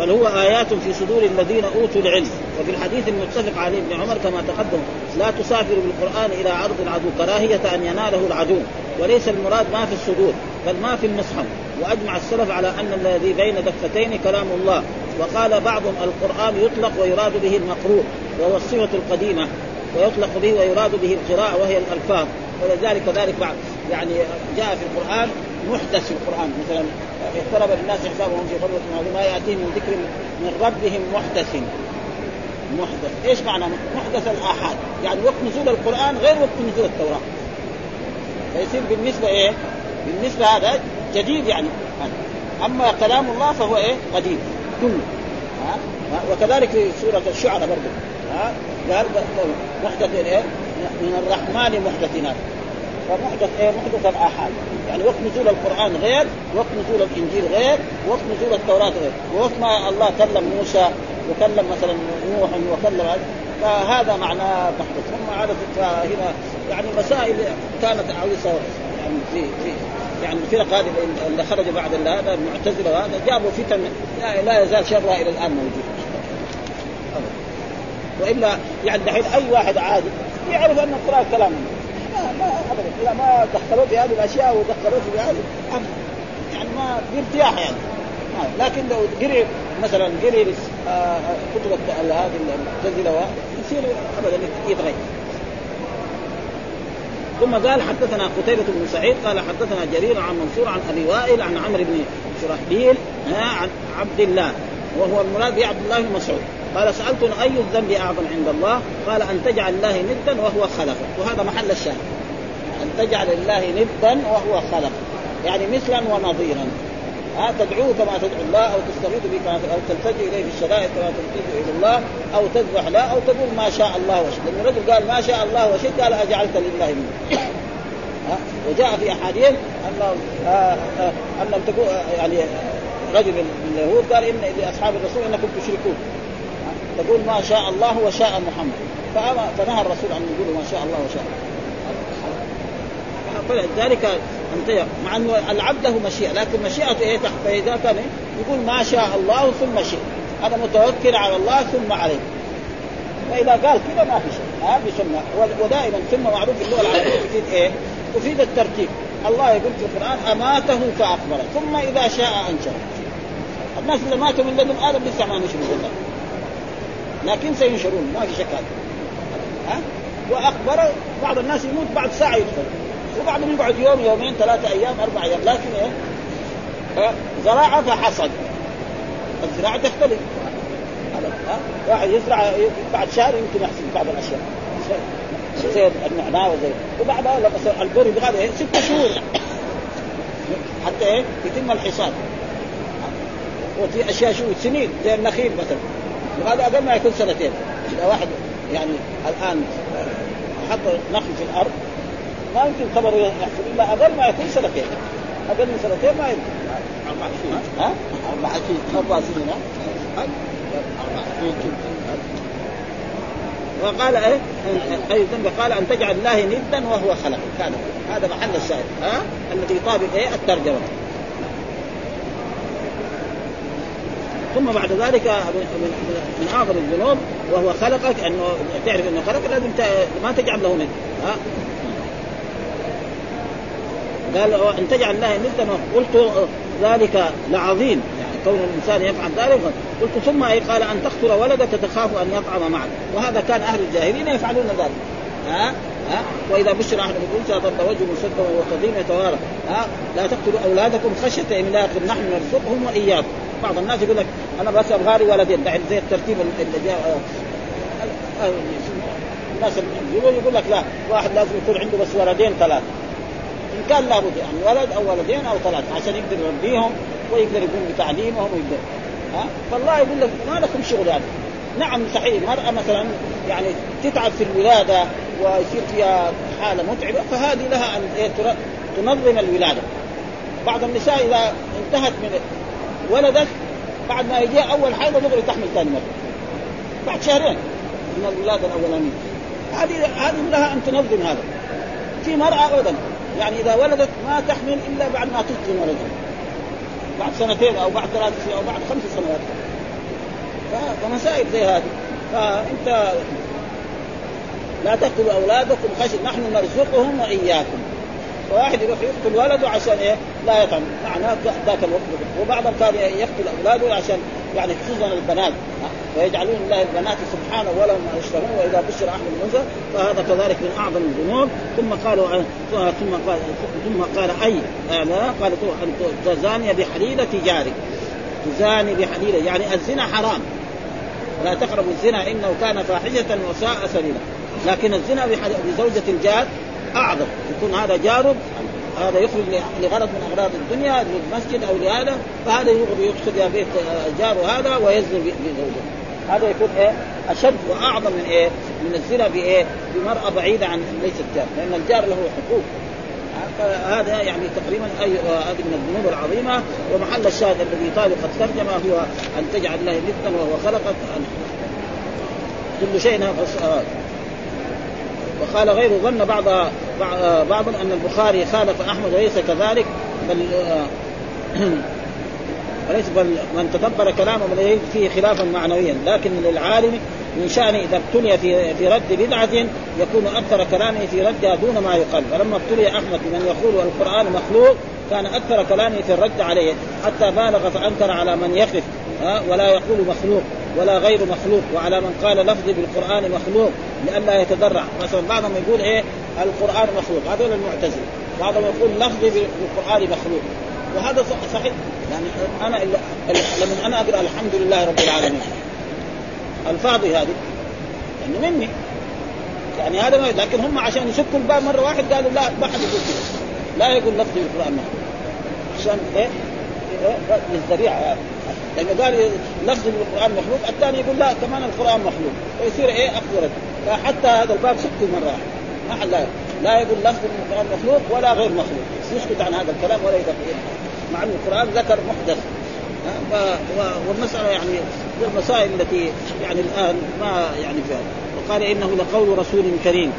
بل هو آيات في صدور الذين أوتوا العلم. وفي الحديث المتفق عليه ابن عمر كما تقدم لا تسافر بالقرآن إلى عرض العدو كراهية أن يناله العدو. وليس المراد ما في الصدور بل ما في المصحف وأجمع السلف على أن الذي بين دفتين كلام الله. وقال بعضهم القرآن يطلق ويراد به المقروء وهو الصفة القديمة. ويطلق به ويراد به القراءة وهي الألفاظ. ولذلك ذلك بعد يعني جاء في القرآن محدث في القرآن مثلا. اقترب الناس حسابهم في غرفة ما يأتيهم من ذكر من ربهم محدث. محدث. إيش معنى محدث الآحاد؟ يعني وقت نزول القرآن غير وقت نزول التوراة. فيصير بالنسبة إيه؟ بالنسبة هذا جديد يعني. أما كلام الله فهو إيه؟ قديم. كله ها؟ وكذلك في سورة الشعراء برضه ها؟ قال محدث إيه؟ من الرحمن محدثنا. فمحدث إيه محدث الآحاد يعني وقت نزول القرآن غير وقت نزول الإنجيل غير وقت نزول التوراة غير. وقت ما الله كلم موسى وكلم مثلا نوح وكلم فهذا معناه محدث. ثم عادت هنا يعني مسائل كانت عويصة. يعني في في يعني الفرق هذه اللي خرج بعد هذا المعتزلة وهذا جابوا فتن لا يزال شرها إلى الآن موجود. وإلا يعني دحين أي واحد عادي يعرف أن القرآن كلام. ما ما ابدا ما دخلوا في هذه الاشياء ودخلوا في هذه يعني ما بارتياح يعني لكن لو قري مثلا قري كتب هذه المعتزله يصير ابدا يتغير ثم قال حدثنا قتيبة بن سعيد قال حدثنا جرير عن منصور عن أبي وائل عن عمرو بن شرحبيل عن عبد الله وهو المراد بعبد الله بن مسعود. قال سألت أي الذنب أعظم عند الله؟ قال أن تجعل الله ندا وهو خلقك. وهذا محل الشاهد. أن تجعل الله ندا وهو خلقك. يعني مثلا ونظيرا. ها تدعوه كما تدعو الله أو تستغيث به كما أو تلتجئ إليه في الشدائد كما تلتجئ إلى الله أو تذبح له أو تقول ما شاء الله وشئت. لأن الرجل قال ما شاء الله وشئت قال اجعلت لله منه وجاء في أحاديث أن آه، آه، أن تقول يعني رجل من اليهود قال إن لأصحاب الرسول إنكم تشركون. تقول ما شاء الله وشاء محمد. فنهى الرسول أن يقول ما شاء الله وشاء فلذلك أنتهى. مع أنه العبد له مشيئة لكن مشيئته إيه؟ تحت فاذا كان يقول ما شاء الله ثم شئ أنا متوكل على الله ثم عليه فإذا قال كذا ما في شيء. هذه سنه ودائما ثم معروف في اللغة العربية تفيد إيه؟ تفيد الترتيب الله يقول في القرآن أماته فاقبره ثم إذا شاء انشر الناس اللي ماتوا من لدن آدم لسه ما نشروا لكن سينشرون ما في شك هذا. ها؟ واقبر بعض الناس يموت بعد ساعة يدخل. وبعدين يقعد يوم يومين ثلاثة أيام أربع أيام. لكن إيه؟ زراعة فحصد. الزراعة تختلف. واحد يزرع بعد شهر يمكن يحصل بعض الأشياء. زي النعناع وزي. وبعدها مثلا البر بهذا إيه؟ ست شهور. حتى إيه؟ يتم الحصاد. وفي أشياء شو؟ سنين زي النخيل مثلا. وهذا أقل ما يكون سنتين. إذا واحد يعني الآن حط نخل في الأرض ما يمكن خبر يحصل إلا أقل ما يكون سنتين. أقل من سنتين ما يمكن. أربع سنين ها؟ أربع سنين أربع سنين أربع سنين وقال إيه؟ اي ذنب قال أن تجعل الله ندا وهو خلق هذا هذا محل الشاهد ها؟ الذي يطابق إيه؟ الترجمة. ثم بعد ذلك من اعظم الذنوب وهو خلقك أنه تعرف أنه خلق لازم ما تجعل له ند ها؟ قال إن تجعل الله ندا قلت ذلك لعظيم. يعني كون الإنسان يفعل ذلك قلت ثم أي قال أن تقتل ولدك تخاف أن يطعم معك وهذا كان أهل الجاهلين يفعلون ذلك. ها؟ ها؟ وإذا بشر احد بالانثى ضرب وجهه مسدا وهو قديم يتوارى. ها؟ لا تقتلوا أولادكم خشية املاق نحن نرزقهم وإياكم. بعض الناس يقول لك أنا بس أبغى لي ولدين بعد زي الترتيب اللي جاء الناس يقول لك لا واحد لازم يكون عنده بس ولدين ثلاث إن كان لابد يعني ولد أو ولدين أو ثلاث عشان يقدر يربيهم ويقدر يقوم بتعليمهم ويقدر. ها؟ فالله يقول لك ما لكم شغل هذا نعم صحيح. المرأة مثلا يعني تتعب في الولادة ويصير فيها حالة متعبة فهذه لها أن إيه تنظم الولادة. بعض النساء إذا انتهت من ولدت بعد ما يجي أول حيضة دغري تحمل ثاني مرة. بعد شهرين. من الولادة الأولانية هذه هذه لها أن تنظم هذا. في مرأة أبدا يعني إذا ولدت ما تحمل إلا بعد ما تسلم ولدها. بعد سنتين أو بعد ثلاث سنين أو بعد خمس سنوات. فمسائل زي هذه. فأنت لا تقتلوا أولادكم خشية نحن نرزقهم وإياكم. فواحد يروح يقتل ولده عشان إيه؟ لا يطعم معناه ذاك الوقت. وبعضهم كان يقتل أولاده عشان يعني خصوصا البنات. ويجعلون الله البنات سبحانه ولهم ما يشتهون وإذا بشر احد الأنثى فهذا كذلك من أعظم الذنوب. ثم قالوا ثم قال ثم قال أي لا قال ان تزاني بحليلة جارك تزاني بحليلة. يعني الزنا حرام. لا تقربوا الزنا إنه كان فاحشة وساء سبيلا. لكن الزنا بزوجة الجار أعظم. يكون هذا جاره هذا يخرج لغرض من أغراض الدنيا للمسجد أو لهذا فهذا يقصد يا بيت جاره هذا ويزني بزوجته هذا يكون إيه؟ أشد وأعظم من إيه؟ من الزنا بإيه؟ بمرأة بعيدة عن ليست جار لأن الجار له حقوق. فهذا يعني تقريبا اي هذه من الذنوب العظيمة ومحل الشاهد الذي طالب قد ترجم هو أن تجعل الله ندا وهو خلقك كل شيء وقال غير ظن بعض بعض أن البخاري خالف أحمد وليس كذلك بل وليس بل من تدبر كلامه من فيه خلافا معنويا. لكن للعالم من شأن إذا ابتلي في في رد بدعة يكون أكثر كلامه في ردها دون ما يقال. فلما ابتلي أحمد بمن يقول القرآن مخلوق كان أكثر كلامه في الرد عليه. حتى بالغ فأنكر على من يقف ولا يقول مخلوق ولا غير مخلوق وعلى من قال لفظي بالقرآن مخلوق لئلا يتدرع مثلا بعضهم يقول إيه؟ القرآن مخلوق. هذول المعتزلة. بعضهم يقول لفظي بالقرآن مخلوق. وهذا صحيح. يعني أنا لما أنا أقرأ الحمد لله رب العالمين. الفاظي هذه. يعني مني. يعني هذا ما لكن هم عشان يسكوا الباب مرة واحد قالوا لا ما حد يقول كذا لا يقول لفظي بالقران مخلوق عشان إيه, إيه؟ للذريعه لأنه قال لفظ بالقران مخلوق الثاني يقول لا كمان القرآن مخلوق. ويصير إيه؟ اخذ فحتى هذا الباب سكتوا مرة واحدة ما حد لا لا يقول لفظ بالقران مخلوق ولا غير مخلوق. يسكت عن هذا الكلام ولا يدخل مع إن القرآن ذكر محدث. والمسألة يعني المسائل التي يعني الآن ما يعني فيها. وقال إنه لقول رسول كريم.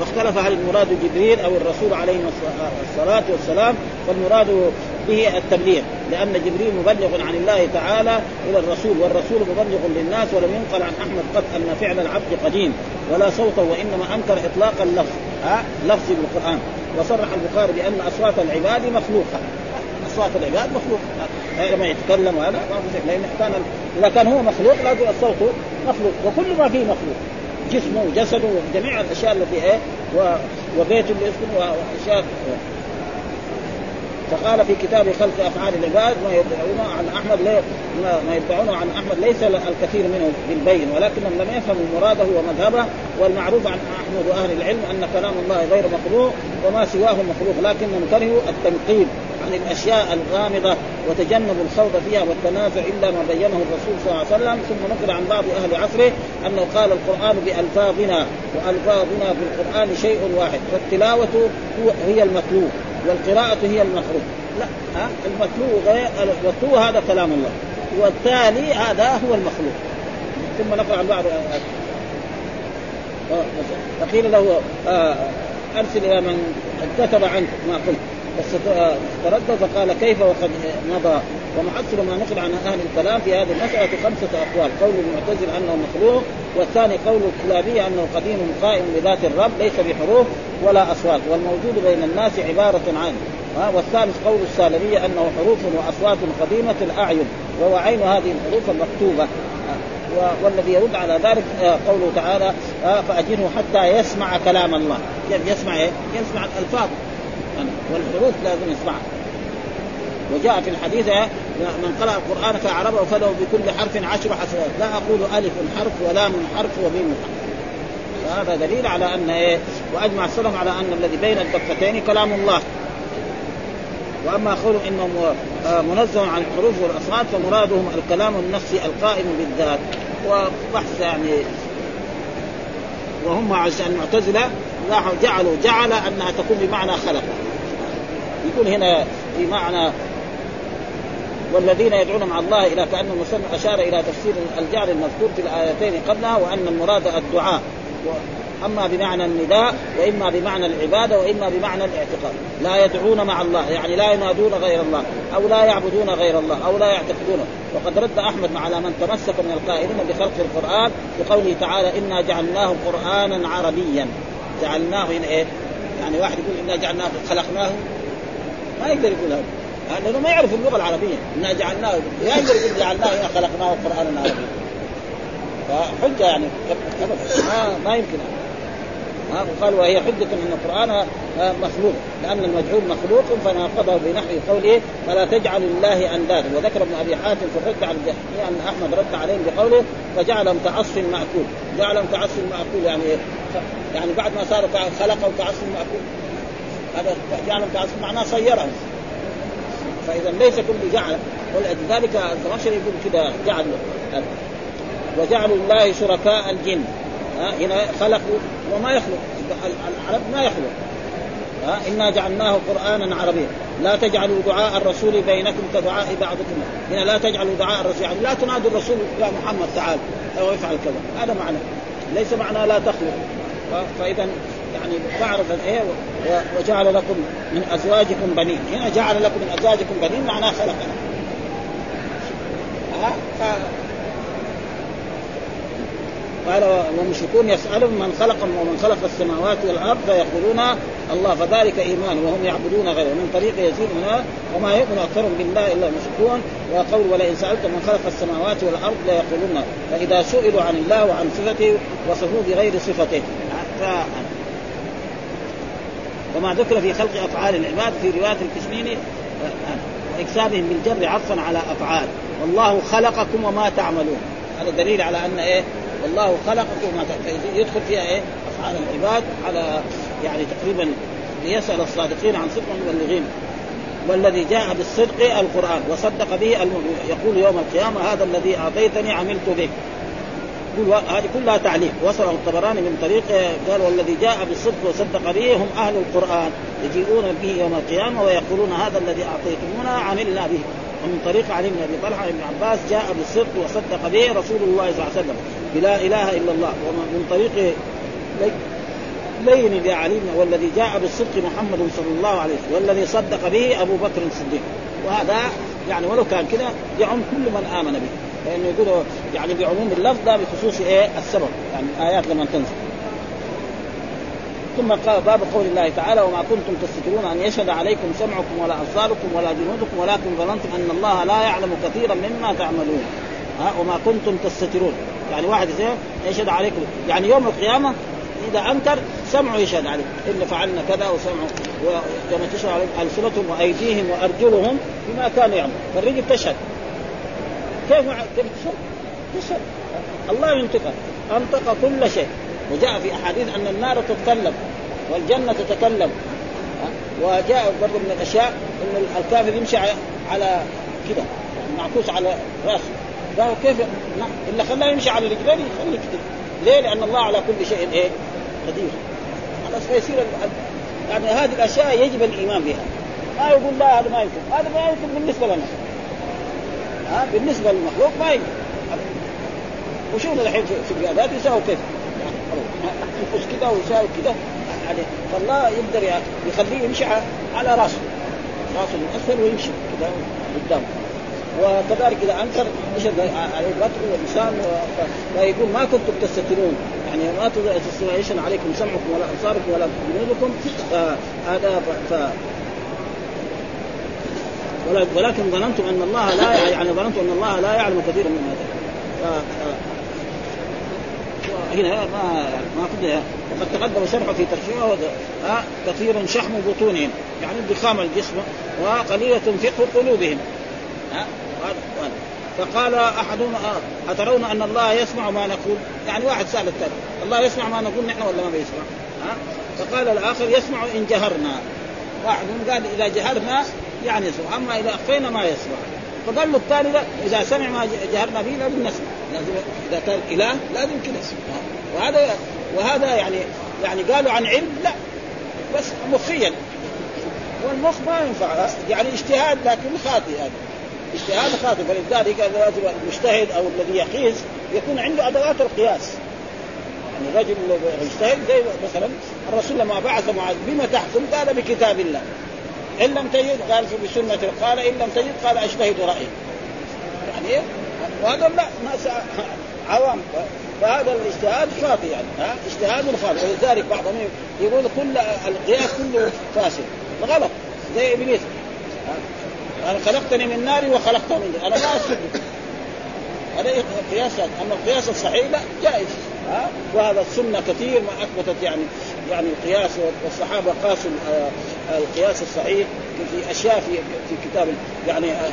واختلف هل المراد جبريل أو الرسول عليه الصلاة والسلام والمراد به التبليغ لأن جبريل مبلغ عن الله تعالى إلى الرسول والرسول مبلغ للناس ولم ينقل عن أحمد قط أن فعل العبد قديم ولا صوته وإنما أنكر إطلاق اللفظ ها؟ لفظ بالقران وصرح البخاري بأن أصوات العباد مخلوقة. أصوات العباد مخلوق لما يتكلم وهذا ما في لأن كان إذا كان هو مخلوق لازم الصوت مخلوق. وكل ما فيه مخلوق. جسمه وجسده وجميع الأشياء التي إيه وبيته اللي يسكن وأشياء. فقال في كتاب خلق أفعال العباد ما يدعونه عن أحمد لي ما يدعونه عن أحمد ليس الكثير منه بالبين ولكنهم لم يفهموا مراده ومذهبه والمعروف عن أحمد وأهل العلم أن كلام الله غير مخلوق وما سواه مخلوق لكنهم كرهوا التنقيب عن الأشياء الغامضة. وتجنبوا الخوض فيها والتنازع إلا ما بينه الرسول صلى الله عليه وسلم. ثم نقل عن بعض أهل عصره أنه قال القرآن بألفاظنا وألفاظنا بالقران شيء واحد فالتلاوة هي المتلو والقراءة هي المخروج لا ها؟ المتلو غير المتلو هذا كلام الله. والتالي هذا هو المخلوق. ثم نقرأ عن بعض فقيل له آه أرسل إلى من كتب عنك ما قلت. بس تردد فقال كيف وقد مضى؟ ومحصل ما نقل عن أهل الكلام في هذه المسألة خمسة أقوال، قول المعتزل أنه مخلوق، والثاني قول الكلابيه أنه قديم قائم بذات الرب ليس بحروف ولا أصوات، والموجود بين الناس عبارة عن ها؟ والثالث قول السالمية أنه حروف وأصوات قديمة الأعين وهو عين هذه الحروف المكتوبة. والذي يرد على ذلك آه، قوله تعالى آه، فأجره حتى يسمع كلام الله. يعني يسمع إيه؟ يسمع الألفاظ. والحروف لازم يسمعها وجاء في الحديث آه، من قرأ القرآن فأعربه فله بكل حرف عشر حسنات لا أقول ألف حرف ولام حرف وميم حرف. هذا دليل على أن إيه؟ وأجمع السلف على أن الذي بين الدفتين كلام الله. وأما قول إنه منزه عن الحروف والأصوات فمرادهم الكلام النفسي القائم بالذات. وبحث يعني. وهم عشان المعتزلة جعلوا جعل أنها تكون بمعنى خلق. يكون هنا في معنى والذين يدعون مع الله إلى كأن المسلم أشار إلى تفسير الجعل المذكور في الآيتين قبلها وأن المراد الدعاء. اما بمعنى النداء وإما بمعنى العبادة وإما بمعنى الاعتقاد. لا يدعون مع الله يعني لا ينادون غير الله أو لا يعبدون غير الله أو لا يعتقدونه وقد رد أحمد على من تمسك من القائلين بخلق القرآن بقوله تعالى إنا جعلناه قرآنا عربيا. جعلناه هنا إيه؟ يعني واحد يقول إنا جعلناه خلقناه ما يقدر يقول هذا. لأنه ما يعرف اللغة العربية. إنا جعلناه ما يقدر يقول جعلناه هنا خلقناه قرانا عربيا فحجة يعني ما ما يمكن. ها وقال وهي حجة أن القرآن آه، مخلوق. لأن المجهول مخلوق فناقضه بنحو قوله فلا تجعل الله أندادا. وذكر ابن أبي حاتم في الرد على أن أحمد رد عليهم بقوله فجعلهم كعصف مأكول. جعلهم كعصف مأكول. يعني؟ يعني بعد ما صاروا خلقوا كعصف مأكول. هذا جعلهم كعصف معناه صيرهم فإذا ليس كل جعل ولذلك الزمخشري يقول كذا جعل وجعلوا الله شركاء الجن. ها هنا خلقوا وما يخلق. العرب ما يخلق. ها إنا جعلناه قرآنا عربيا. لا تجعلوا دعاء الرسول بينكم كدعاء بعضكم. هنا لا تجعلوا دعاء الرسول يعني لا تنادوا الرسول يا محمد تعال أو افعل كذا. هذا معنى. ليس معنى لا تخلق. فإذا يعني تعرف إيه وجعل لكم من أزواجكم بنين. هنا جعل لكم من أزواجكم بنين معناه خلق. ها؟ قال والمشركون يسألهم من خلق ومن خلق السماوات والأرض فيقولون الله فذلك إيمان وهم يعبدون غيره. من طريق يزيد منها وما يؤمن أكثرهم بالله إلا المشركون. وقول ولئن سألت من خلق السماوات والأرض ليقولون فإذا سئلوا عن الله وعن صفته وصفوه بغير صفته. وما ذكر في خلق أفعال العباد في رواية الكشميني إكسابهم بالجر عطفا على أفعال. والله خلقكم وما تعملون. هذا دليل على أن إيه؟ والله خلقكم ما يدخل فيها إيه؟ أفعال العباد على يعني تقريبا ليسأل الصادقين عن صدق المبلغين. والذي جاء بالصدق القرآن وصدق به يقول يوم القيامة هذا الذي اعطيتني عملت به. يقول هذه كلها تعليق. وصله الطبراني من طريق قال والذي جاء بالصدق وصدق به هم أهل القرآن يجيئون به يوم القيامة ويقولون هذا الذي أعطيتمونا عملنا به. ومن طريق علي بن أبي طلحة بن عباس جاء بالصدق وصدق به رسول الله صلى الله عليه وسلم. بلا إله إلا الله. ومن طريق لين بعلي والذي جاء بالصدق محمد صلى الله عليه وسلم. والذي صدق به أبو بكر الصديق. وهذا يعني ولو كان كذا يعم كل من آمن به. لأنه يقول يعني بعموم اللفظ ده بخصوص إيه؟ السبب. يعني الايات لما تنزل. ثم قال باب قول الله تعالى وما كنتم تستترون أن يشهد عليكم سمعكم ولا أبصاركم ولا جنودكم ولكن ظننتم أن الله لا يعلم كثيرا مما تعملون. ها؟ وما كنتم تستترون. يعني واحد يشهد عليكم. يعني يوم القيامة إذا أنكر سمعه يشهد عليه إن فعلنا كذا وسمعوا وكما تشهد عليهم ألسنتهم وأيديهم وأرجلهم بما كانوا يعملون. فالرجل تشهد. كيف تشهد؟ تشهد الله ينطقها أنطق كل شيء. وجاء في أحاديث أن النار تتكلم والجنة تتكلم. وجاء برضه من الأشياء إن الكافر يمشي على كده معكوس على راسه قالوا كيف؟ نعم. إلا خلاه يمشي على رجلين يخليه كده. ليه؟ لأن الله على كل شيء إيه؟ قدير. خلاص فيصير يعني هذه الأشياء يجب الإيمان بها. ما يقول لا هذا ما يمكن. هذا ما يمكن بالنسبة لنا. ها بالنسبة للمخلوق ما يمكن وشوفوا الحين في القيادات يساووا كيف؟ ينقص كذا ويساوي كذا. يعني فالله يقدر يخليه يمشي على راسه. راسه اسفل ويمشي كذا قدام. وكذلك إذا أنكر يشهد عليه البطن واللسان فيقول ما كنتم تستترون. يعني ما تستترون عليكم سمعكم ولا أبصاركم ولا جنودكم هذا ف... ولكن ظننتم أن الله لا يعني ظننتم أن الله لا يعلم كثيرا هذا. هنا ما ما قد وقد تقدم شرحه في ترشيحه ها كثير شحم بطونهم يعني ضخام الجسم وقليلة فقه قلوبهم. ها فقال أحدهم آه، أترون أن الله يسمع ما نقول؟ يعني واحد سأل الثاني الله يسمع ما نقول نحن ولا ما بيسمع؟ فقال الآخر يسمع إن جهرنا. واحد قال إذا جهرنا يعني يسمع أما إذا أخفينا ما يسمع فقال له الثاني لا إذا سمع ما جهرنا به لازم نسمع. لازم إذا كان إله لازم كذا يسمع. وهذا وهذا يعني يعني قالوا عن علم لا. بس مخيا والمخ ما ينفع. يعني اجتهاد لكن خاطئ هذا. اجتهاد خاطئ. فلذلك لازم المجتهد أو الذي يقيس يكون عنده أدوات القياس. يعني رجل يجتهد زي مثلا الرسول لما بعث معاذ بما تحكم؟ قال بكتاب الله. إن لم تجد قال بسنه قال إن لم تجد قال اجتهد رأيي. يعني إيه؟ وهذا لا ناس عوام. فهذا الاجتهاد خاطئ يعني ها؟ اجتهاد خاطئ ولذلك بعضهم يقول كل القياس كله فاسد. غلط. زي إبليس. أنا خلقتني من نار وخلقته من أنا ما اسجد هذا قياس أما القياس الصحيح لا جائز. ها وهذا السنة كثير ما أثبتت يعني يعني القياس والصحابة قاسوا آه، القياس الصحيح في أشياء في في كتاب يعني آه،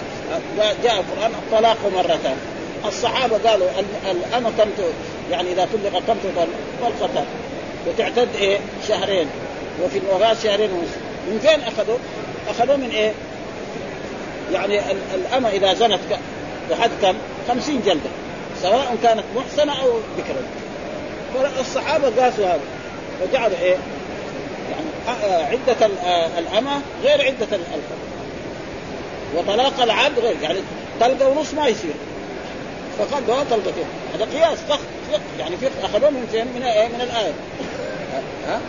آه، جاء القرآن الطلاق مرتان الصحابة قالوا الأمة تمت يعني إذا طلقت تمت طلقتان وتعتد إيه شهرين وفي الوفاة شهرين ونصف من فين أخذوا؟ أخذوا من إيه؟ يعني الأمة إذا زنت بحد كم؟ خمسين جلدة سواء كانت محسنة أو بكرة فالصحابة قاسوا هذا وجعلوا إيه؟ يعني عدة الأمة غير عدة الحر وطلاق العبد غير يعني طلقة ونص ما يصير فقال له طلقتين هذا قياس فقه يعني فقه أخذوه من فين؟ من؟ من الآية ها؟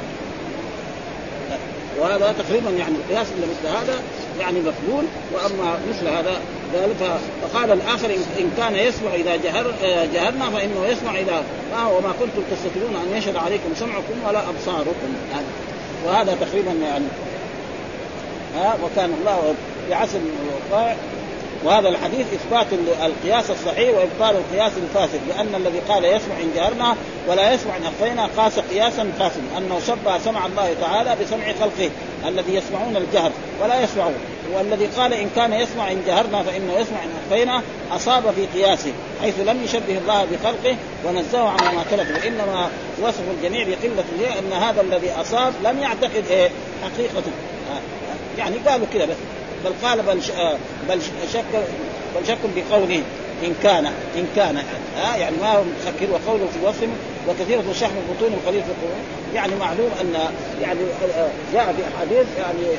وهذا تقريبا يعني القياس اللي مثل هذا يعني مقبول وأما مثل هذا ذلك فقال الآخر ان كان يسمع إذا جهر جهرنا فإنه يسمع إذا ما وما كنتم تستطيعون أن يشهد عليكم سمعكم ولا أبصاركم. وهذا تقريبا يعني ها وكان الله بعسل وهذا الحديث إثبات القياس الصحيح وإبطال القياس الفاسد لأن الذي قال يسمع إن جهرنا ولا يسمع إن اخفينا قاس قياسا فاسدا أنه شبه سمع الله تعالى بسمع خلقه الذي يسمعون الجهر ولا يسمعون. والذي قال إن كان يسمع إن جهرنا فإنه يسمع إن اخفينا أصاب في قياسه حيث لم يشبه الله بخلقه ونزهه عن ما خلق وإنما وصف الجميع بقلة أن هذا الذي أصاب لم يعتقد إيه حقيقته يعني قالوا كذا بس. بل قال بل بل شك بل شك بقوله إن كان إن كان ها يعني ما هو مفكر وقوله في وصف وكثيرة شحم البطون وقليل في القرون يعني معلوم أن يعني جاء في أحاديث يعني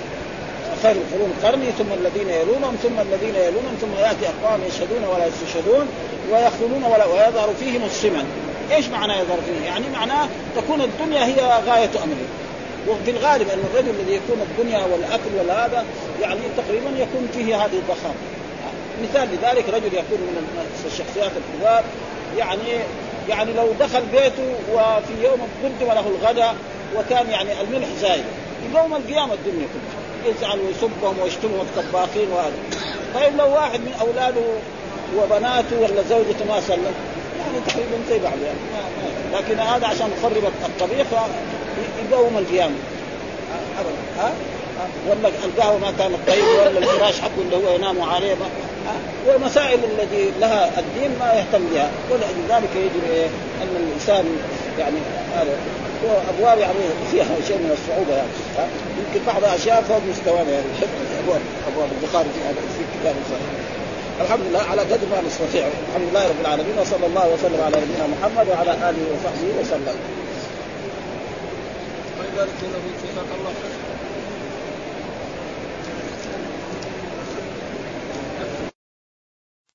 خير القرون قرني ثم الذين يلونهم ثم الذين يلونهم ثم يأتي أقوام يشهدون ولا يستشهدون ويخذلون ولا ويظهر فيهم السمن. إيش معنى يظهر فيهم؟ يعني معناه تكون الدنيا هي غاية أمره. وفي الغالب أن الرجل الذي يكون الدنيا والأكل والهذا يعني تقريبا يكون فيه هذه الضخامة. مثال لذلك رجل يكون من الشخصيات الكبار يعني يعني لو دخل بيته وفي يوم قدم له الغداء وكان يعني الملح زايد يوم القيامة الدنيا كلها. يزعل ويسبهم ويشتمهم الطباخين وهذا. طيب لو واحد من أولاده وبناته ولا زوجته ما سلم يعني تقريبا زي بعض يعني. لكن هذا عشان يخرب الطبيخ يقوم القيامه ابدا. ها؟ ولا القهوة ما كانت طيبة ولا الفراش حقه اللي هو ينام عليه ما ومسائل التي لها الدين ما يهتم بها. ولذلك يجب أن الإنسان يعني هذا أبواب يعني فيها شيء من الصعوبة يعني. يمكن بعض الاشياء فوق مستوانا يعني. ابواب أبواب البخاري في هذا في كتاب الصحيح الحمد لله على قدر ما نستطيع الحمد لله رب العالمين وصلى الله وسلم على نبينا محمد وعلى آله وصحبه وسلم. الله